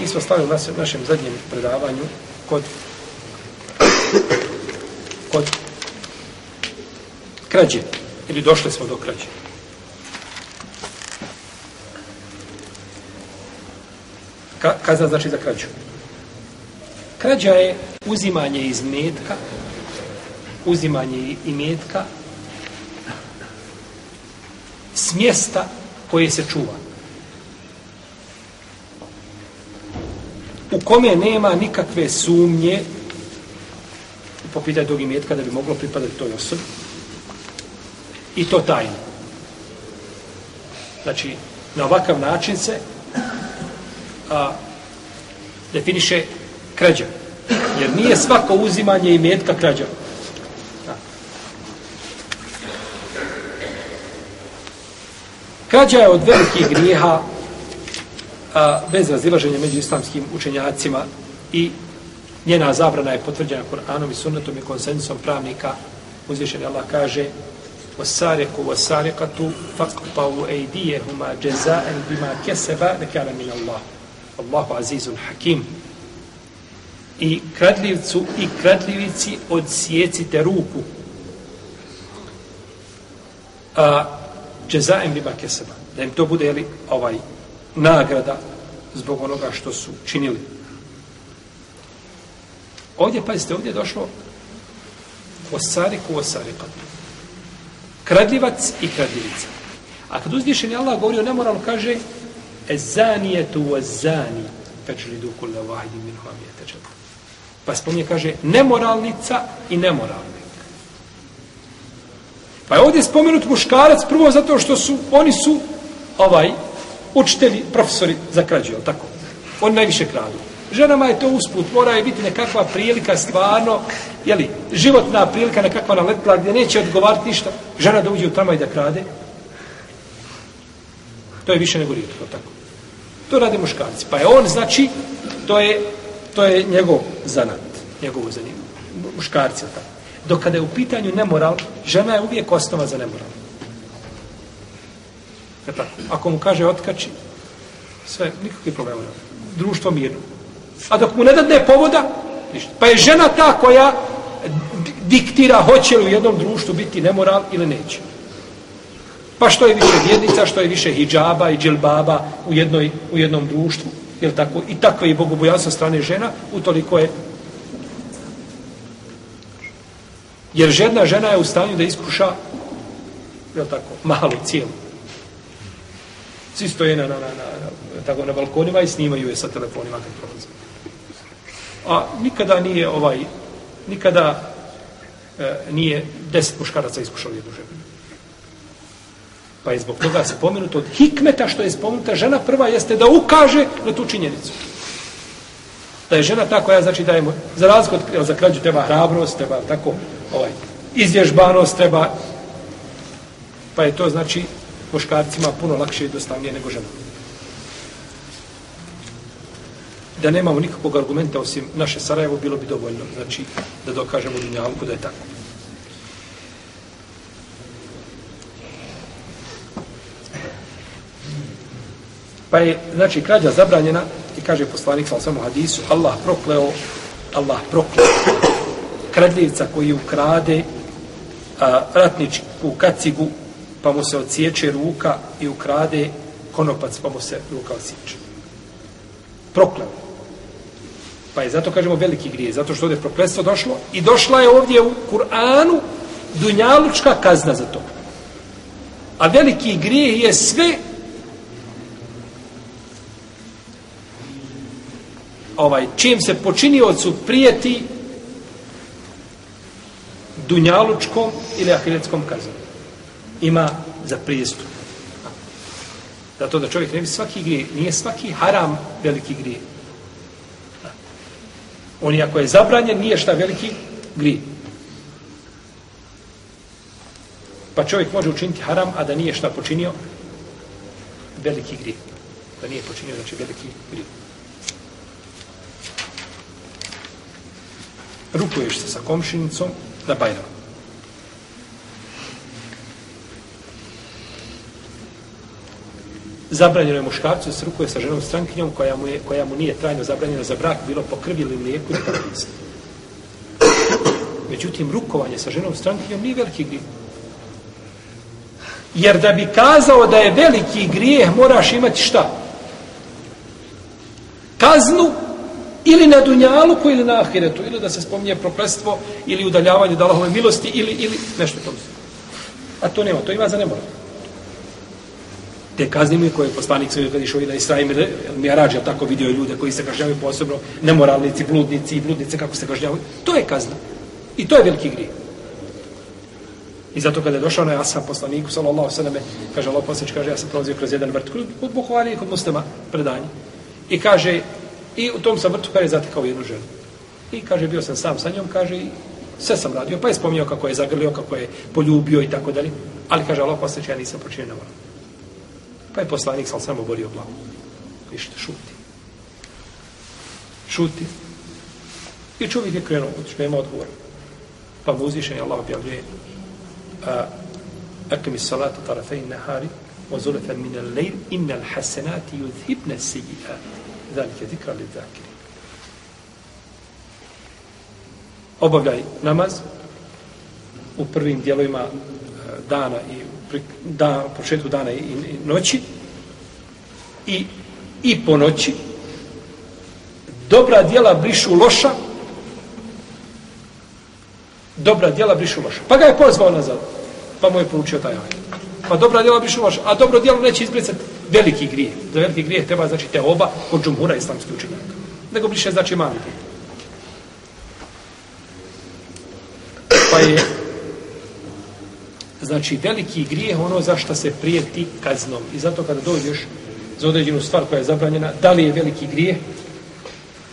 mi smo stali u našem, našem zadnjem predavanju kod kod krađe. Ili došli smo do krađe. Ka, kazna znači za krađu. Krađa je uzimanje iz metka, uzimanje i metka s mjesta koje se čuva. U kome nema nikakve sumnje po pitanju tog imetka da bi moglo pripadati toj osobi. I to tajno. Znači, na ovakav način se a, definiše krađa. Jer nije svako uzimanje imetka krađa. Krađa je od velikih grijeha a, bez razilaženja među islamskim učenjacima i njena zabrana je potvrđena Kur'anom i sunnetom i konsensom pravnika. Uzvišen Allah kaže وَسَارِكُ وَسَارِكَتُ فَقْطَوُ اَيْدِيهُمَا جَزَاءً بِمَا كَسَبَ نَكَانَ مِنَ اللَّهِ Allahu azizun hakim. I kradljivcu i kradljivici odsjecite ruku. A džezaem bima keseba. Da im to bude jeli, ovaj nagrada zbog onoga što su činili. Ovdje, pazite, ovdje je došlo osariku osarikatu. Kradljivac i kradljivica. A kad uzvišen je Allah govori o nemoralu, kaže Ezanijetu ozani zani fečlidu kulle vahidi min huamijete četu. Pa spominje, kaže, nemoralnica i nemoralnik. Pa je ovdje spomenut muškarac prvo zato što su, oni su ovaj, učitelji, profesori za krađu, jel tako? Oni najviše kradu. Ženama je to usput, mora je biti nekakva prilika stvarno, jeli, životna prilika nekakva naletla gdje neće odgovarati ništa. Žena da uđe u tramvaj da krade. To je više nego rijetko, tako. To rade muškarci. Pa je on, znači, to je, to je njegov zanat, njegovo zanimljivo. Muškarci, tako. Dok kada je u pitanju nemoral, žena je uvijek osnova za nemoral. Je tako. Ako mu kaže otkači, sve, nikakvi problema nema. Društvo mirno. A dok mu ne dadne povoda, ništa. Pa je žena ta koja diktira hoće li u jednom društvu biti nemoral ili neće. Pa što je više vjednica, što je više hijjaba i dželbaba u, jednoj, u jednom društvu, jel tako? I takve je bogobojasa strane žena, utoliko je Jer žena žena je u stanju da iskuša je tako, malu cijelu. Svi stoje na, na, na, na, tako, na balkonima i snimaju je sa telefonima kad prolaze. A nikada nije ovaj, nikada e, nije deset muškaraca iskušao jednu ženu. Pa je zbog toga se pomenuto od hikmeta što je spomenuta žena prva jeste da ukaže na tu činjenicu. Da je žena ta koja znači da je za razliku od za krađu treba hrabrost, treba tako ovaj izvježbanost, treba pa je to znači muškarcima puno lakše i dostavnije nego žena. Da nemamo nikakvog argumenta osim naše Sarajevo, bilo bi dovoljno, znači, da dokažemo Dunjalku da je tako. Pa je, znači, krađa zabranjena i kaže poslanik sa osam hadisu, Allah prokleo, Allah prokleo kradljivca koji ukrade a, ratničku kacigu, pa mu se odsječe ruka i ukrade konopac, pa mu se ruka odsječe. Prokleo. Pa je zato, kažemo, veliki grije, zato što ovdje prokletstvo došlo i došla je ovdje u Kur'anu dunjalučka kazna za to. A veliki grije je sve ovaj čim se počiniocu prijeti dunjalučkom ili ahiretskom kaznom. Ima za pristup. Zato da čovjek ne bi svaki grije, nije svaki haram veliki grije. On ako je zabranjen, nije šta veliki grije. Pa čovjek može učiniti haram, a da nije šta počinio veliki grije. Da nije počinio, znači veliki grije. rukuješ se sa komšinicom na Bajramu. Zabranjeno je muškarcu da se rukuje sa ženom strankinjom koja mu, je, koja mu nije trajno zabranjena za brak, bilo po krvi ili mlijeku ili po Međutim, rukovanje sa ženom strankinjom nije veliki grijeh. Jer da bi kazao da je veliki grijeh, moraš imati šta? Kaznu ili na dunjaluku ili na ahiretu, ili da se spominje prokletstvo, ili udaljavanje od Allahove milosti, ili, ili nešto to. A to nema, to ima za nemora. Te kaznime koje je poslanik sve kad išao i na Israim, mi je tako vidio ljude koji se kažnjavaju posebno, nemoralnici, bludnici i bludnice kako se kažnjavaju. To je kazna. I to je veliki grijeh. I zato kada je došao na Asam poslaniku, sallallahu sallam, kaže Allah poslanič, kaže, ja sam prolazio kroz jedan vrt, kod Buhari i kod muslima predanje. I kaže, i u tom sam vrtu kaže, zatekao jednu ženu. I kaže, bio sam sam sa njom, kaže, i sve sam radio, pa je spominjao kako je zagrlio, kako je poljubio i tako dalje. Ali kaže, Allah poslanič, ja nisam počinio na. Pa je poslanik sam samo bolio glavu. Ište, šuti. Šuti. I čovjek je krenuo, otiš, nema odgovor. Pa mu uzvišen je Allah objavljuje a akmi salatu tarafej nahari wa zulatan min al-layl inna al-hasanati yudhibna as-sayyi'a zikra lidh-dhakirin obavljaj namaz u prvim dijelovima eh, dana i da, početku dana i, i noći i, i po noći dobra dijela brišu loša dobra djela brišu loša. Pa ga je pozvao nazad. Pa mu je poručio taj ajet. Pa dobra djela brišu loša. A dobro djelo neće izbrisati veliki grijeh. Za veliki grijeh treba znači te oba od džumhura islamski učenjaka. Nego briše znači mali grijeh. Pa je znači veliki grijeh ono za što se prijeti kaznom. I zato kada dođeš za određenu stvar koja je zabranjena, da li je veliki grijeh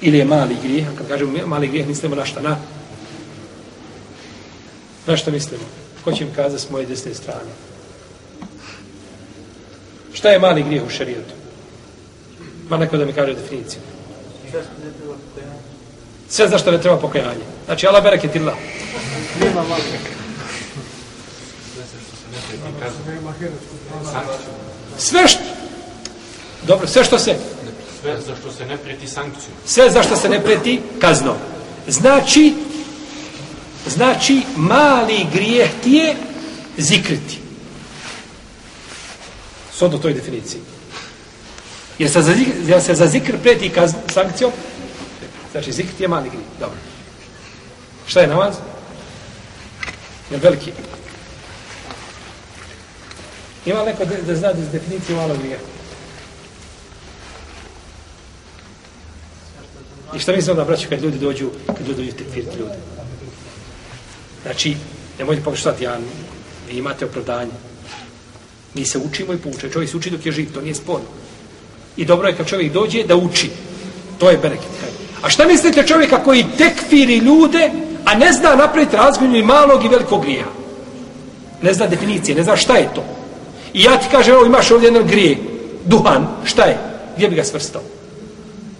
ili je mali grijeh, a kad kažemo mali grijeh, mislimo na šta? Na Na šta mislimo? Ko će im kazati s moje desne strane? Šta je mali grijeh u šarijetu? Ma neko da mi kaže definiciju. Sve za što ne treba pokajanje. Znači, Allah bereketillah. Nema mali. Sve što... Dobro, sve što se... Sve za što se ne preti sankciju. Sve za što se ne preti kazno. Znači, Znači, mali grijeh ti je zikriti. Do toj definiciji. Jer se za, jer se za zikr preti kaz, sankcijom, znači zikr ti je mali grijeh. Dobro. Šta je namaz? Je veliki. Ima neko da, da zna da definiciju malog grija? I šta mislim da braću kad ljudi dođu, kad ljudi dođu tekfiriti ljudi? Znači, nemojte pokušati, ja, vi imate opravdanje. Mi se učimo i pouče. Čovjek se uči dok je živ, to nije sporno. I dobro je kad čovjek dođe da uči. To je bereket. A šta mislite čovjeka koji tekfiri ljude, a ne zna napraviti razgonju i malog i velikog grija? Ne zna definicije, ne zna šta je to. I ja ti kažem, evo imaš ovdje jedan grije, duhan, šta je? Gdje bi ga svrstao?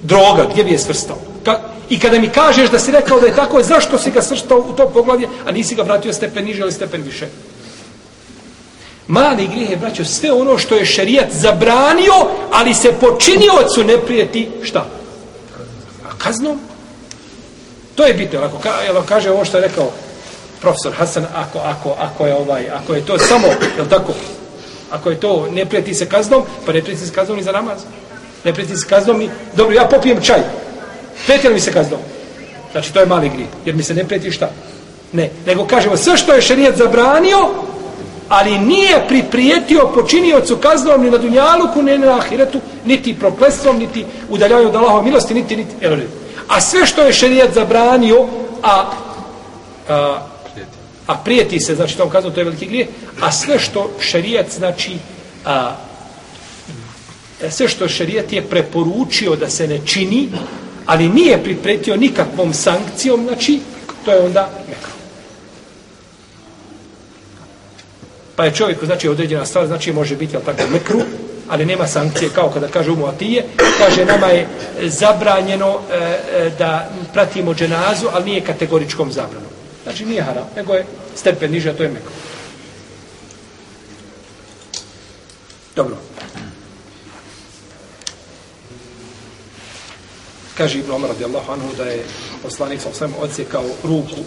Droga, gdje bi je svrstao? Ka I kada mi kažeš da si rekao da je tako, zašto si ga srštao u to poglavlje, a nisi ga vratio stepen niže ili stepen više? Mali grijeh je, braćo, sve ono što je šerijat zabranio, ali se počiniocu ne prijeti, šta? A kaznom? To je bitno, ako, ka, jel, kaže ovo što je rekao profesor Hasan, ako, ako, ako je ovaj, ako je to samo, je tako? Ako je to, ne prijeti se kaznom, pa ne prijeti se kaznom ni za namaz. Ne prijeti se kaznom i, dobro, ja popijem čaj, Prijeti mi se kaznom? Znači, to je mali grije. Jer mi se ne prijeti šta? Ne. Nego kažemo, sve što je šerijat zabranio, ali nije priprijetio počiniocu kaznom ni na dunjaluku, ni na ahiretu, niti proklestvom, niti udaljavanju od Allahove milosti, niti, niti, evo A sve što je šerijat zabranio, a, a, a prijeti se, znači tom kaznom, to je veliki grije, a sve što šerijat, znači, a, sve što šerijat je preporučio da se ne čini, ali nije pripretio nikakvom sankcijom, znači, to je onda mekro. Pa je čovjeku, znači, određena stvar, znači, može biti, ali tako, mekru, ali nema sankcije, kao kada kaže umu Atije, kaže, nama je zabranjeno e, e, da pratimo dženazu, ali nije kategoričkom zabranom. Znači nije haram, nego je stepen niže, a to je meko. Dobro. Kaže Ibn Omar radijallahu anhu da je poslanik sa osvijem odsjekao ruku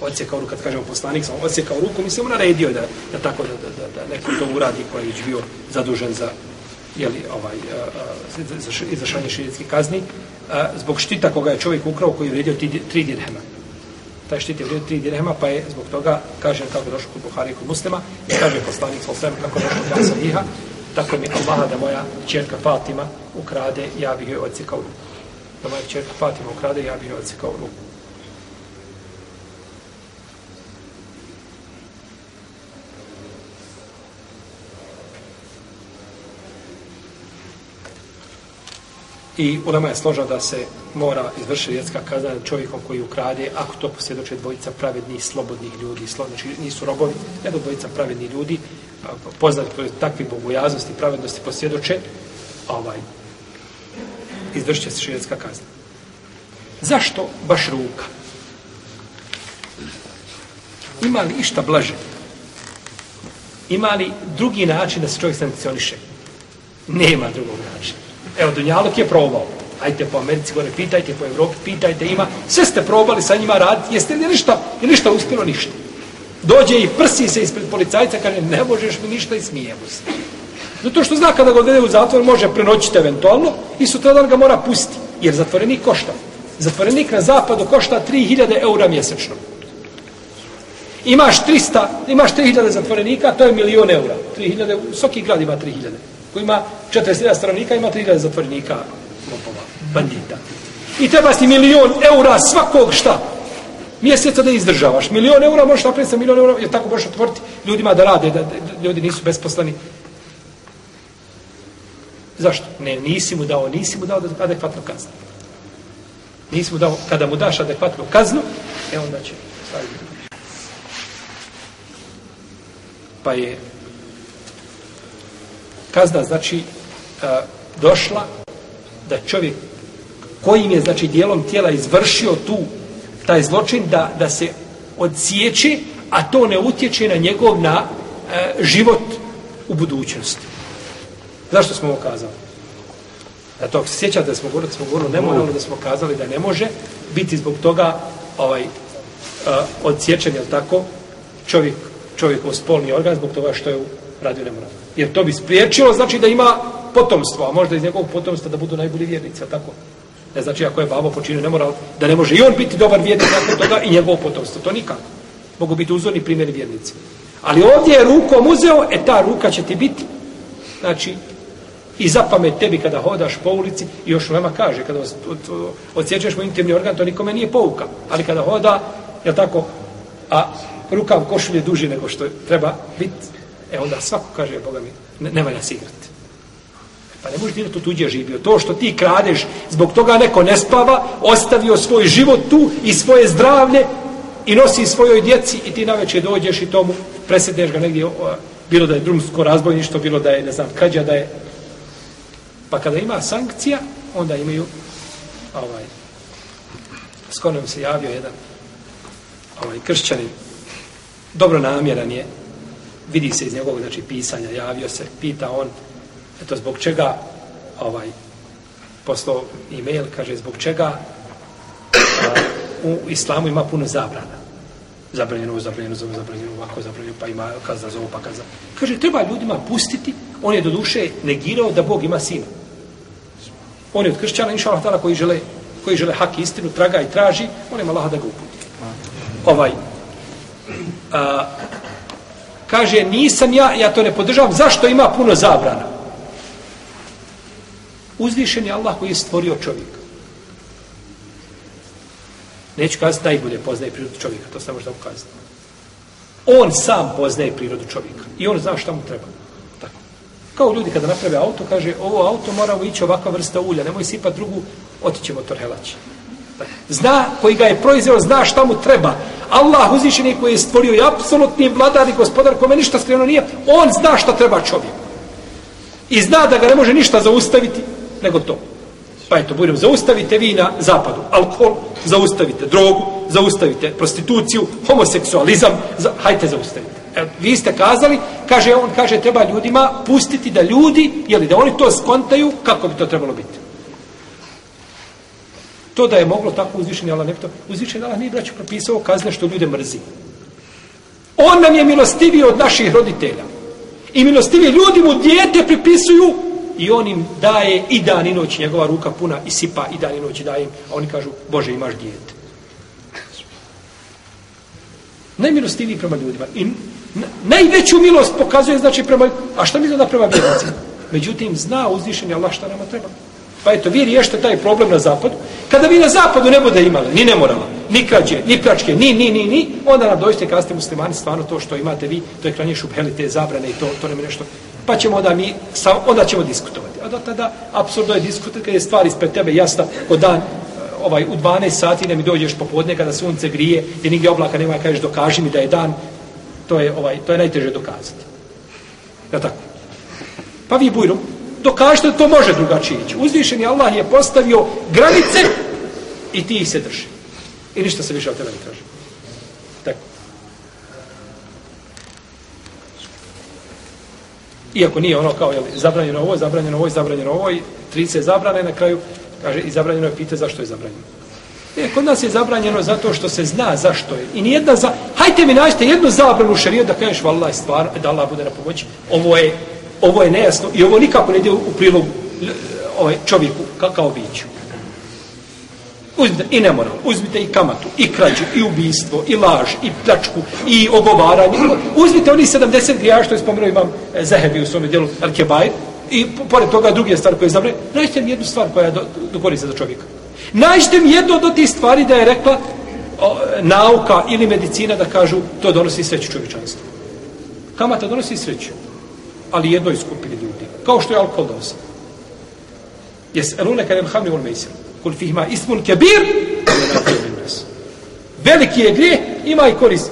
odsjekao ruku, kad kažemo poslanik, sam odsjekao ruku, mislim, on naredio da, da tako da, da, da, neko to uradi koji je već bio zadužen za, jeli, ovaj, izašanje za, za, za, za, kazni, a, zbog štita koga je čovjek ukrao koji je vredio tri dirhema. Taj štit je vrijedio tri dirhema, pa je zbog toga, kaže kako je kod Buhari i kod muslima, i kaže poslanik sa osvijem kako je došao dva sahiha, tako mi Allaha da moja čerka Fatima ukrade, ja bih joj odsjekao ruku da moja čerka Fatima ukrade, ja bih joj odsekao ruku. I ulema je složa da se mora izvršiti vjetska kazna nad čovjekom koji ukrade, ako to posvjedoče dvojica pravednih, slobodnih ljudi, slobodni, znači nisu robovi, nego dvojica pravednih ljudi, poznati po takvi bogojaznosti i pravednosti posvjedoče, ovaj, izvršit će se širijetska kazna. Zašto baš ruka? Ima li išta blaže? Ima li drugi način da se čovjek sankcioniše? Nema drugog načina. Evo, Dunjaluk je probao. Ajte po Americi gore, pitajte po Evropi, pitajte, ima. Sve ste probali sa njima raditi. Jeste li ništa? Je ništa uspjelo? Ništa. Dođe i prsi se ispred policajca, kaže, ne možeš mi ništa i smijemo se. Zato što zna kada ga odvede u zatvor, može prenoćiti eventualno i sutradan ga mora pustiti. Jer zatvorenik košta. Zatvorenik na zapadu košta 3000 eura mjesečno. Imaš 300, imaš 3000 zatvorenika, to je milion eura. 3000, svaki grad ima 3000 koji ima 40.000 stanovnika, ima 3000 zatvorenika, lopova, bandita. I treba ti milion eura svakog šta? Mjeseca da izdržavaš. Milion eura možeš napraviti sa milion eura, jer tako možeš otvoriti ljudima da rade, da, da ljudi nisu besposlani. Zašto? Ne, nisi mu dao, nisi mu dao adekvatnu adekvatno kaznu. Nisi mu dao, kada mu daš adekvatnu kaznu, e onda će staviti. Pa je kazna, znači, a, došla da čovjek kojim je, znači, dijelom tijela izvršio tu, taj zločin, da, da se odsjeće, a to ne utječe na njegov, na a, život u budućnosti. Zašto smo ovo kazali? Zato ako se sjećate da smo govorili, da smo govorili nemoralno da smo kazali da ne može biti zbog toga ovaj, uh, odsječen, jel tako, čovjek, čovjek u spolni organ zbog toga što je radio mora. Jer to bi spriječilo, znači da ima potomstvo, a možda iz njegovog potomstva da budu najbolji vjernici, tako? Ne znači ako je babo počinio nemoral, da ne može i on biti dobar vjernik nakon toga i njegovo potomstvo. To nikako. Mogu biti uzorni primjeri vjernici. Ali ovdje je rukom uzeo, e ta ruka će ti biti, znači, i zapamet tebi kada hodaš po ulici i još lema kaže kada odsjećaš mu intimni organ to nikome nije pouka ali kada hoda je tako a rukav košulje duži nego što treba biti e onda svako kaže Boga mi ne, ne valja se igrati pa ne možeš dirati u tuđe živio. To što ti kradeš zbog toga neko ne spava ostavio svoj život tu i svoje zdravlje i nosi svojoj djeci i ti naveče dođeš i tomu presedneš ga negdje bilo da je drumsko razbojništvo bilo da je ne znam krađa da je Pa kada ima sankcija, onda imaju ovaj skoro se javio jedan ovaj kršćanin. Dobro namjeran je vidi se iz njegovog znači pisanja javio se pita on eto zbog čega ovaj poslao e-mail kaže zbog čega a, u islamu ima puno zabrana zabranjeno, zabranjeno, zabranjeno, ovako zabranjeno, pa ima kazna za ovo, pa kazna. Kaže, treba ljudima pustiti, on je do duše negirao da Bog ima sina. On je od kršćana, inša Allah, koji žele, koji žele hak istinu, traga i traži, on ima Allah da ga uputi. Ovaj, a, kaže, nisam ja, ja to ne podržavam, zašto ima puno zabrana? Uzvišen je Allah koji je stvorio čovjeka. Neću kazati najbolje poznaje prirodu čovjeka, to se možda ukazati. On sam poznaje prirodu čovjeka i on zna šta mu treba. Tako. Kao ljudi kada naprave auto, kaže, ovo auto mora ići ovakva vrsta ulja, nemoj sipati drugu, otiće motor helaći. Zna, koji ga je proizveo, zna šta mu treba. Allah uzvišeni koji je stvorio i apsolutni vladar i gospodar kome ništa skriveno nije, on zna šta treba čovjeku. I zna da ga ne može ništa zaustaviti, nego to. Pa eto, budem, zaustavite vi na zapadu alkohol, zaustavite drogu, zaustavite prostituciju, homoseksualizam, za, hajte zaustavite. E, vi ste kazali, kaže on, kaže treba ljudima pustiti da ljudi, jeli, da oni to skontaju, kako bi to trebalo biti. To da je moglo tako uzvišeni Allah, ne bi to. Uzvišeni Allah nije braću propisao kazne što ljude mrzi. On nam je milostiviji od naših roditelja. I milostivi ljudi mu dijete pripisuju i on im daje i dan i noć njegova ruka puna i sipa i dan i noć i daje im. A oni kažu, Bože imaš dijete. Najmilostiviji prema ljudima. I najveću milost pokazuje znači prema... A šta mi da prema vjernicima? Međutim, zna uzvišenje Allah šta nama treba. Pa eto, vi riješite taj problem na zapadu. Kada vi na zapadu ne bude imali ni nemorala, ni krađe, ni pračke, ni, ni, ni, ni, onda nam dođete kada ste muslimani, stvarno to što imate vi, to je kranje šubheli, te zabrane i to, to nema nešto. Pa ćemo onda mi, onda ćemo diskutovati. A do tada, absurdno je diskutovati, kada je stvar ispred tebe jasna, od dan, e, ovaj, u 12 sati ne mi dođeš popodne kada sunce grije i nigdje oblaka nema kažeš dokaži mi da je dan, to je, ovaj, to je najteže dokazati. Ja tako? Pa vi bujrom, dokažite da to može drugačije ići. Uzvišeni Allah je postavio granice i ti ih se drži. I ništa se više od tebe ne traži. Tako. Iako nije ono kao, jel, zabranjeno ovo, zabranjeno ovo, zabranjeno ovo, i 30 zabrane na kraju, kaže, i zabranjeno je pite zašto je zabranjeno. E, kod nas je zabranjeno zato što se zna zašto je. I nijedna za... Hajte mi nađite jednu zabranu šariju da kažeš, vallaj, stvar, da Allah bude na pomoći. Ovo je ovo je nejasno i ovo nikako ne ide u prilog e, ovaj čovjeku ka, kao biću. Uzmite i nemoral, uzmite i kamatu, i krađu, i ubistvo, i laž, i pljačku, i ogovaranje. Uzmite oni 70 grija što je spomenuo imam e, Zahebi u svome dijelu Al-Kebaj, i pored toga druge stvari koje je zabrane, nađite mi jednu stvar koja je do, do koriste za čovjeka. Nađite mi jednu od tih stvari da je rekla o, nauka ili medicina da kažu to donosi sreću čovječanstvu. Kamata donosi sreću ali jednoj skupini ljudi. Kao što je alkohol dosa. Jes elune kada je hamni vol mejsir. Kul fihma ismun kebir, veliki je grijeh, ima i korist.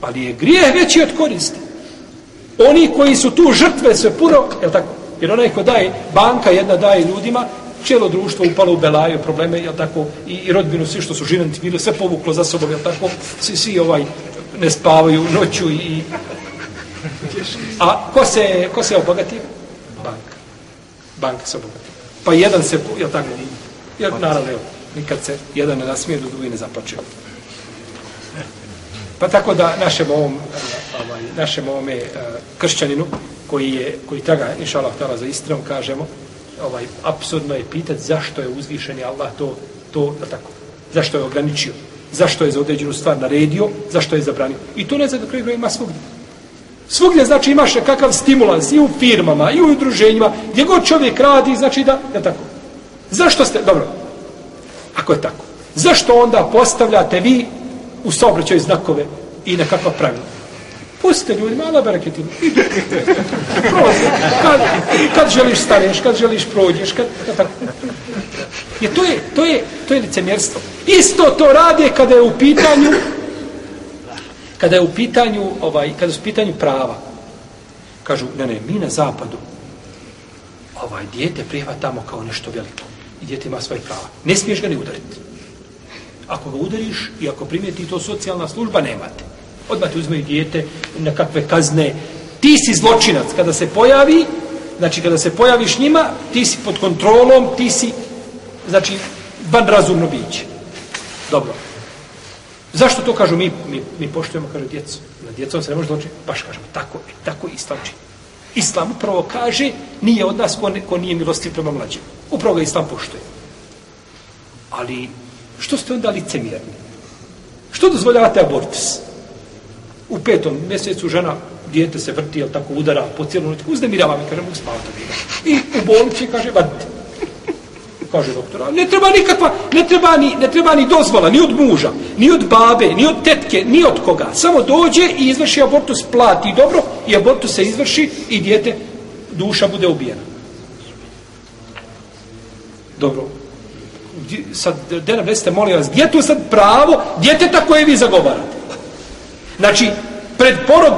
Ali je grijeh veći od koristi. Oni koji su tu žrtve sve puno, je tako? Jer onaj ko daje, banka jedna daje ljudima, cijelo društvo upalo u belaju, probleme, je tako? I, i rodbinu, svi što su živjeti bili, sve povuklo za sobom, je tako? Svi, svi ovaj, ne spavaju noću i A ko se, ko se obogatio? Banka. Banka se obogatio. Pa jedan se, je tako? Jer, naravno, evo, nikad se jedan ne nasmije, do drugi ne zaplače. Pa tako da našem ovom, ovaj, našem ovome uh, kršćaninu, koji je, koji traga, inša Allah, za istinom, kažemo, ovaj, apsurdno je pitati zašto je uzvišen Allah to, to, da tako, zašto je ograničio, zašto je za određenu stvar naredio, zašto je zabranio. I to ne zna da kraju ima svugdje. Svugdje znači imaš kakav stimulans i u firmama i u udruženjima, gdje god čovjek radi, znači da, je tako. Zašto ste, dobro, ako je tako, zašto onda postavljate vi u saobraćaju znakove i nekakva pravila? Pustite ljudi, malo bereketinu. Kad, kad želiš staneš, kad želiš prođeš, kad, kad tako. Je, to, je, to, je, to je licemjerstvo. Isto to rade kada je u pitanju kada je u pitanju ovaj kada su u pitanju prava kažu ne ne mi na zapadu ovaj dijete prihvatamo kao nešto veliko i dijete ima svoje prava. Ne smiješ ga ni udariti ako ga udariš i ako primijeti to socijalna služba nemate. Odmah ti uzmeju dijete na kakve kazne. Ti si zločinac. Kada se pojavi znači kada se pojaviš njima ti si pod kontrolom ti si znači van razumno biće. Dobro. Zašto to kažu mi, mi, mi poštujemo, kaže djecu. Na djecom se ne može doći, baš kažemo, tako, tako islam čini. Islam upravo kaže, nije od nas ko, ko nije milostiv prema mlađim. Upravo ga islam poštuje. Ali, što ste onda licemjerni? Što dozvoljavate abortus? U petom mjesecu žena, dijete se vrti, jel tako udara po cijelu noć, uznemirava me, kaže, mogu spavati. I u bolnici kaže, vadite kaže doktora. Ne treba nikakva, ne treba ni, ne treba ni dozvola, ni od muža, ni od babe, ni od tetke, ni od koga. Samo dođe i izvrši abortus, plati dobro i abortus se izvrši i dijete, duša bude ubijena. Dobro. Sad, gdje nam recite, molim vas, gdje tu sad pravo djeteta koje vi zagovarate? Znači, pred porod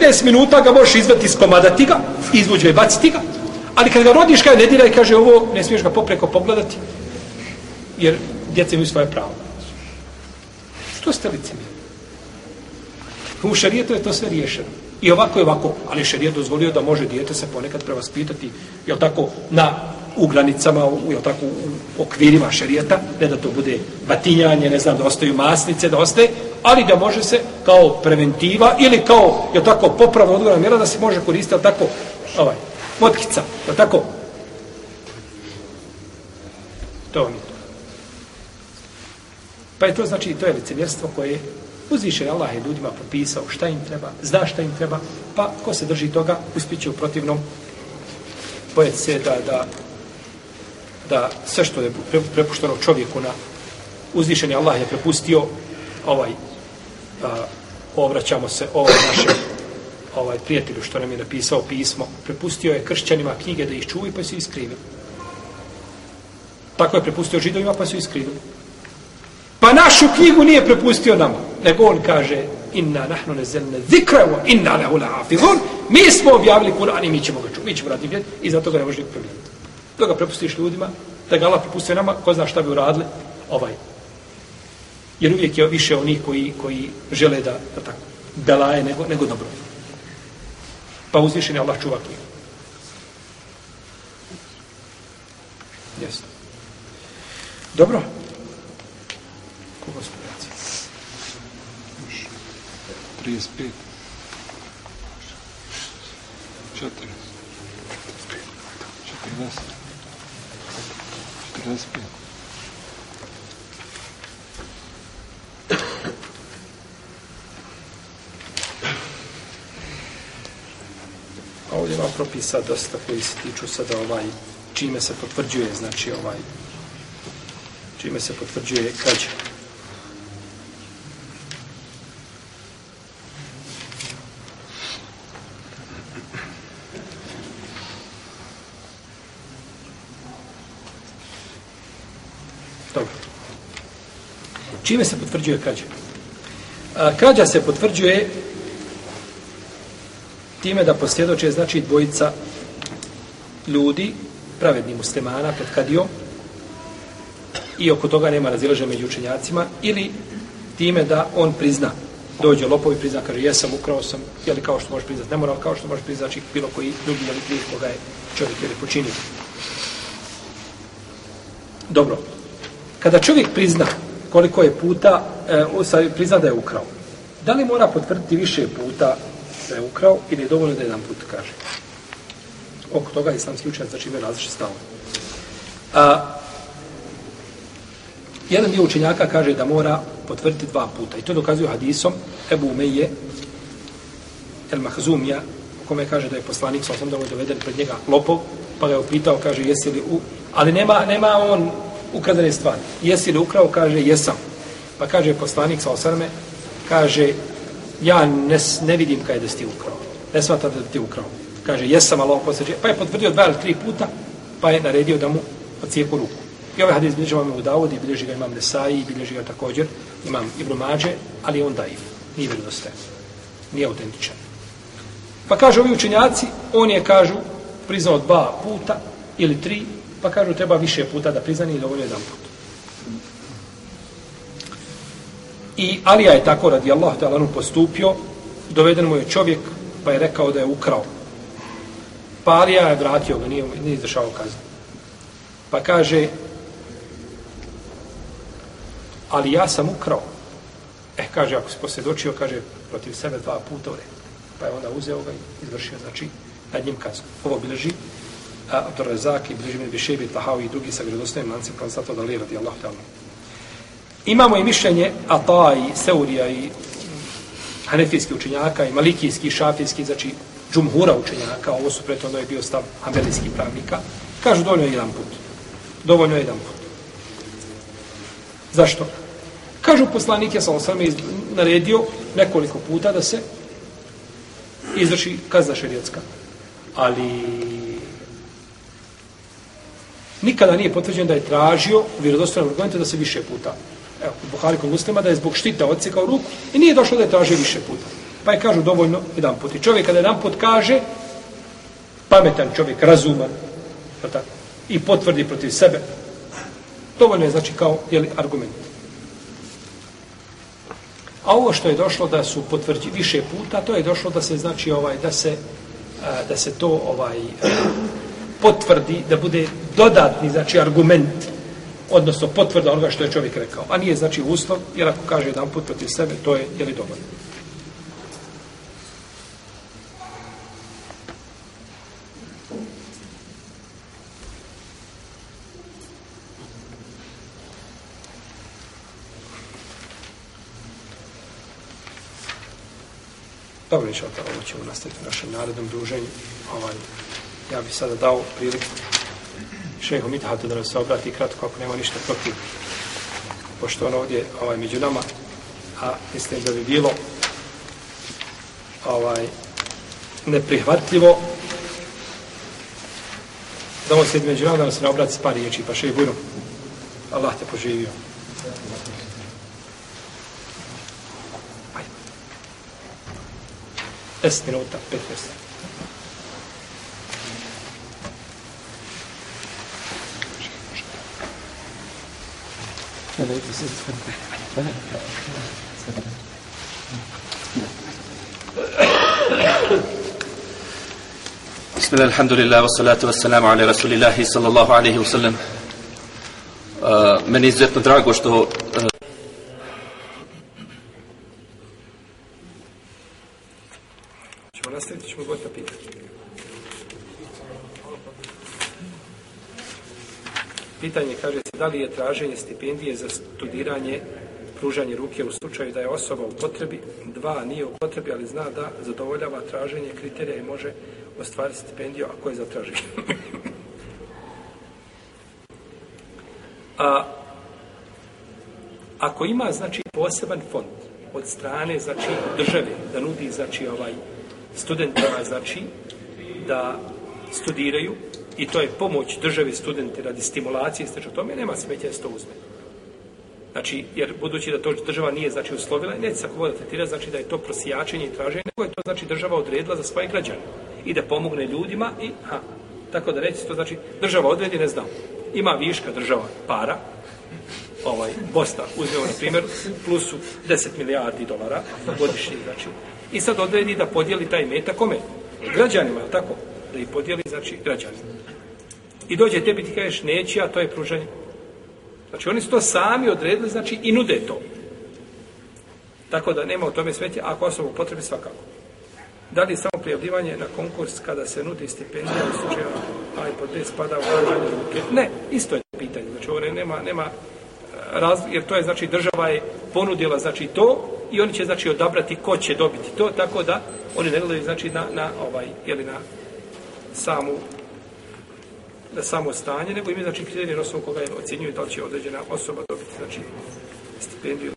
15 minuta ga možeš izvati iz komadati ga, izvuđe i baciti ga, Ali kad ga rodiš, kada ne dira i kaže ovo, ne smiješ ga popreko pogledati, jer djeca imaju svoje pravo. Što ste lice? U šarijetu je to sve riješeno. I ovako je ovako, ali šarijet dozvolio da može dijete se ponekad prevaspitati, jel tako, na u granicama, u, jel tako, u okvirima šerijeta, ne da to bude batinjanje, ne znam, da ostaju masnice, da ostaje, ali da može se kao preventiva ili kao, jel tako, popravna odgovorna mjera da se može koristiti, jel tako, ovaj, motkica, jel tako? To vam je to. Pa je to znači, to je licemjerstvo koje uzviše Allah je ljudima popisao šta im treba, zna šta im treba, pa ko se drži toga, uspiće u protivnom, bojet se da, da, da sve što je prepušteno čovjeku na uzvišeni Allah je prepustio ovaj a, obraćamo se ovaj našem ovaj prijatelju što nam je napisao pismo. Prepustio je kršćanima knjige da ih čuvi pa su iskrivili tako je prepustio židovima pa su iskrivili našu knjigu nije prepustio nama nego on kaže inna nahnu nazelna zikra wa inna lahu lahafizun mi smo objavili Kur'an i mi ćemo ga čuti mi ćemo raditi i zato ga ne možemo promijeniti to ga prepustiš ljudima da ga Allah prepustio nama ko zna šta bi uradili ovaj jer uvijek je više onih koji, koji žele da, da tako, belaje nego, nego dobro. Pa uzvišen je Allah čuva knjigu. Jesno. Dobro. Koga smo reaci? 35. 40. 40. 45. A ovdje ima propisa dosta koji se tiču sada ovaj, čime se potvrđuje, znači ovaj, čime se potvrđuje krađa. Dobro. Čime se potvrđuje krađa? A, krađa se potvrđuje time da posvjedoče znači dvojica ljudi, pravedni muslimana pred kadijom i oko toga nema razilaže među učenjacima ili time da on prizna dođe lopovi prizna, kaže jesam, ukrao sam, je li kao što možeš priznat, ne mora, kao što možeš priznat, znači bilo koji drugi jeli prije koga je čovjek ili počinio. Dobro. Kada čovjek prizna koliko je puta, e, prizna da je ukrao, da li mora potvrditi više puta da je ukrao ili je dovoljno da jedan put kaže. Oko toga islamski učenjac znači imaju različite stavove. A, jedan dio učenjaka kaže da mora potvrditi dva puta. I to dokazuju hadisom Ebu Umeje El Mahzumija u kome kaže da je poslanik sa osam da je doveden pred njega lopov pa ga je upitao, kaže jesi li u... Ali nema, nema on ukradene stvari. Jesi li ukrao, kaže jesam. Pa kaže poslanik sa osrme, kaže ja ne, ne vidim kaj da si ti ukrao. Ne smata da ti ukrao. Kaže, jesam Allah posjeđe. Pa je potvrdio dva ili tri puta, pa je naredio da mu ocijeku ruku. I ovaj hadis bilježi vam u Davodi, bilježi ga imam Nesaji, bilježi ga također, imam Ibn Mađe, ali on daiv. Nije vjerodostajan. Nije autentičan. Pa kaže ovi učenjaci, on je, kažu, priznao dva puta ili tri, pa kažu treba više puta da priznani i dovoljno jedan put. I Alija je tako radi Allah te Alanu postupio, doveden mu je čovjek pa je rekao da je ukrao. Pa Alija je vratio ga, nije, nije izdržao kaznu. Pa kaže, ali ja sam ukrao. Eh, kaže, ako se posvjedočio, kaže, protiv sebe dva puta u Pa je onda uzeo ga i izvršio, znači, nad njim kaznu. Ovo Abdur Rezak i bilježi mi Bišebi, Tahavi i drugi sa gredostojnim lancem, pa da li radi Allah ta'ala. Imamo i mišljenje Ata i Seurija i Hanefijski učenjaka i Malikijski i Šafijski, znači džumhura učenjaka, ovo su preto je bio stav Hanbelijskih pravnika, kažu dovoljno je jedan put. Dovoljno je jedan put. Zašto? Kažu poslanik, ja sam osam naredio nekoliko puta da se izvrši kazna šerijetska. Ali nikada nije potvrđeno da je tražio u vjerodostojnom argumentu da se više puta evo, u Buhari kod muslima, da je zbog štita odsekao ruku i nije došlo da je traži više puta. Pa je kažu dovoljno jedan put. I čovjek kada jedan put kaže, pametan čovjek, razuman, pa tako, i potvrdi protiv sebe, dovoljno je znači kao jeli, argument. A ovo što je došlo da su potvrđi više puta, to je došlo da se znači ovaj da se eh, da se to ovaj eh, potvrdi da bude dodatni, znači, argument, odnosno potvrda onoga što je čovjek rekao. A nije, znači, uslov, jer ako kaže jedan put protiv sebe, to je, je li dovoljno. Dobro, inša Allah, ovo ćemo nastaviti u našem narednom druženju. Ovaj, ja bih sada dao priliku šehu Mithatu da nam se obrati kratko, ako nema ništa protiv. Pošto on ovdje ovaj, među nama, a mislim da bi bilo ovaj, neprihvatljivo da on sjedi među nama da nam se ne obrati s par riječi, pa šehu Bujno, Allah te poživio. 10 minuta, 15 بسم الله الحمد لله والصلاة والسلام على رسول الله صلى الله عليه وسلم meni je izuzetno drago što Pitanje kaže se da li je traženje stipendije za studiranje pružanje ruke u slučaju da je osoba u potrebi, dva nije u potrebi, ali zna da zadovoljava traženje kriterija i može ostvariti stipendiju ako je zatraži. A, ako ima, znači, poseban fond od strane, znači, države, da nudi, znači, ovaj, studentima, znači, da studiraju, i to je pomoć državi studenti radi stimulacije, i o tome nema smeća da se to uzme. Znači, jer budući da to država nije znači uslovila, neće se ako tretira, znači da je to prosijačenje i traženje, nego je to znači država odredila za svoje građane i da pomogne ljudima i ha. Tako da reći to znači država odredi, ne znam. Ima viška država para, ovaj, Bosna, uzmeo na primjer, plusu 10 milijardi dolara godišnji, znači. I sad odredi da podijeli taj meta kome? Građanima, tako? Da ih podijeli, znači, građani. I dođe tebi ti kažeš neće, a to je pruženje. Znači oni su to sami odredili, znači i nude to. Tako da nema u tome smetje, ako osobu u potrebi svakako. Da li samo prijavljivanje na konkurs kada se nudi stipendija u slučaju a i pod spada u pružanje ruke? Ne, isto je pitanje. Znači ovo nema, nema e, razlog, jer to je znači država je ponudila znači to i oni će znači odabrati ko će dobiti to, tako da oni ne gledaju znači na, na ovaj, ili na samu na samo stanje, nego imaju znači kriterije na osnovu koga je ocjenjuju da li će određena osoba dobiti znači stipendiju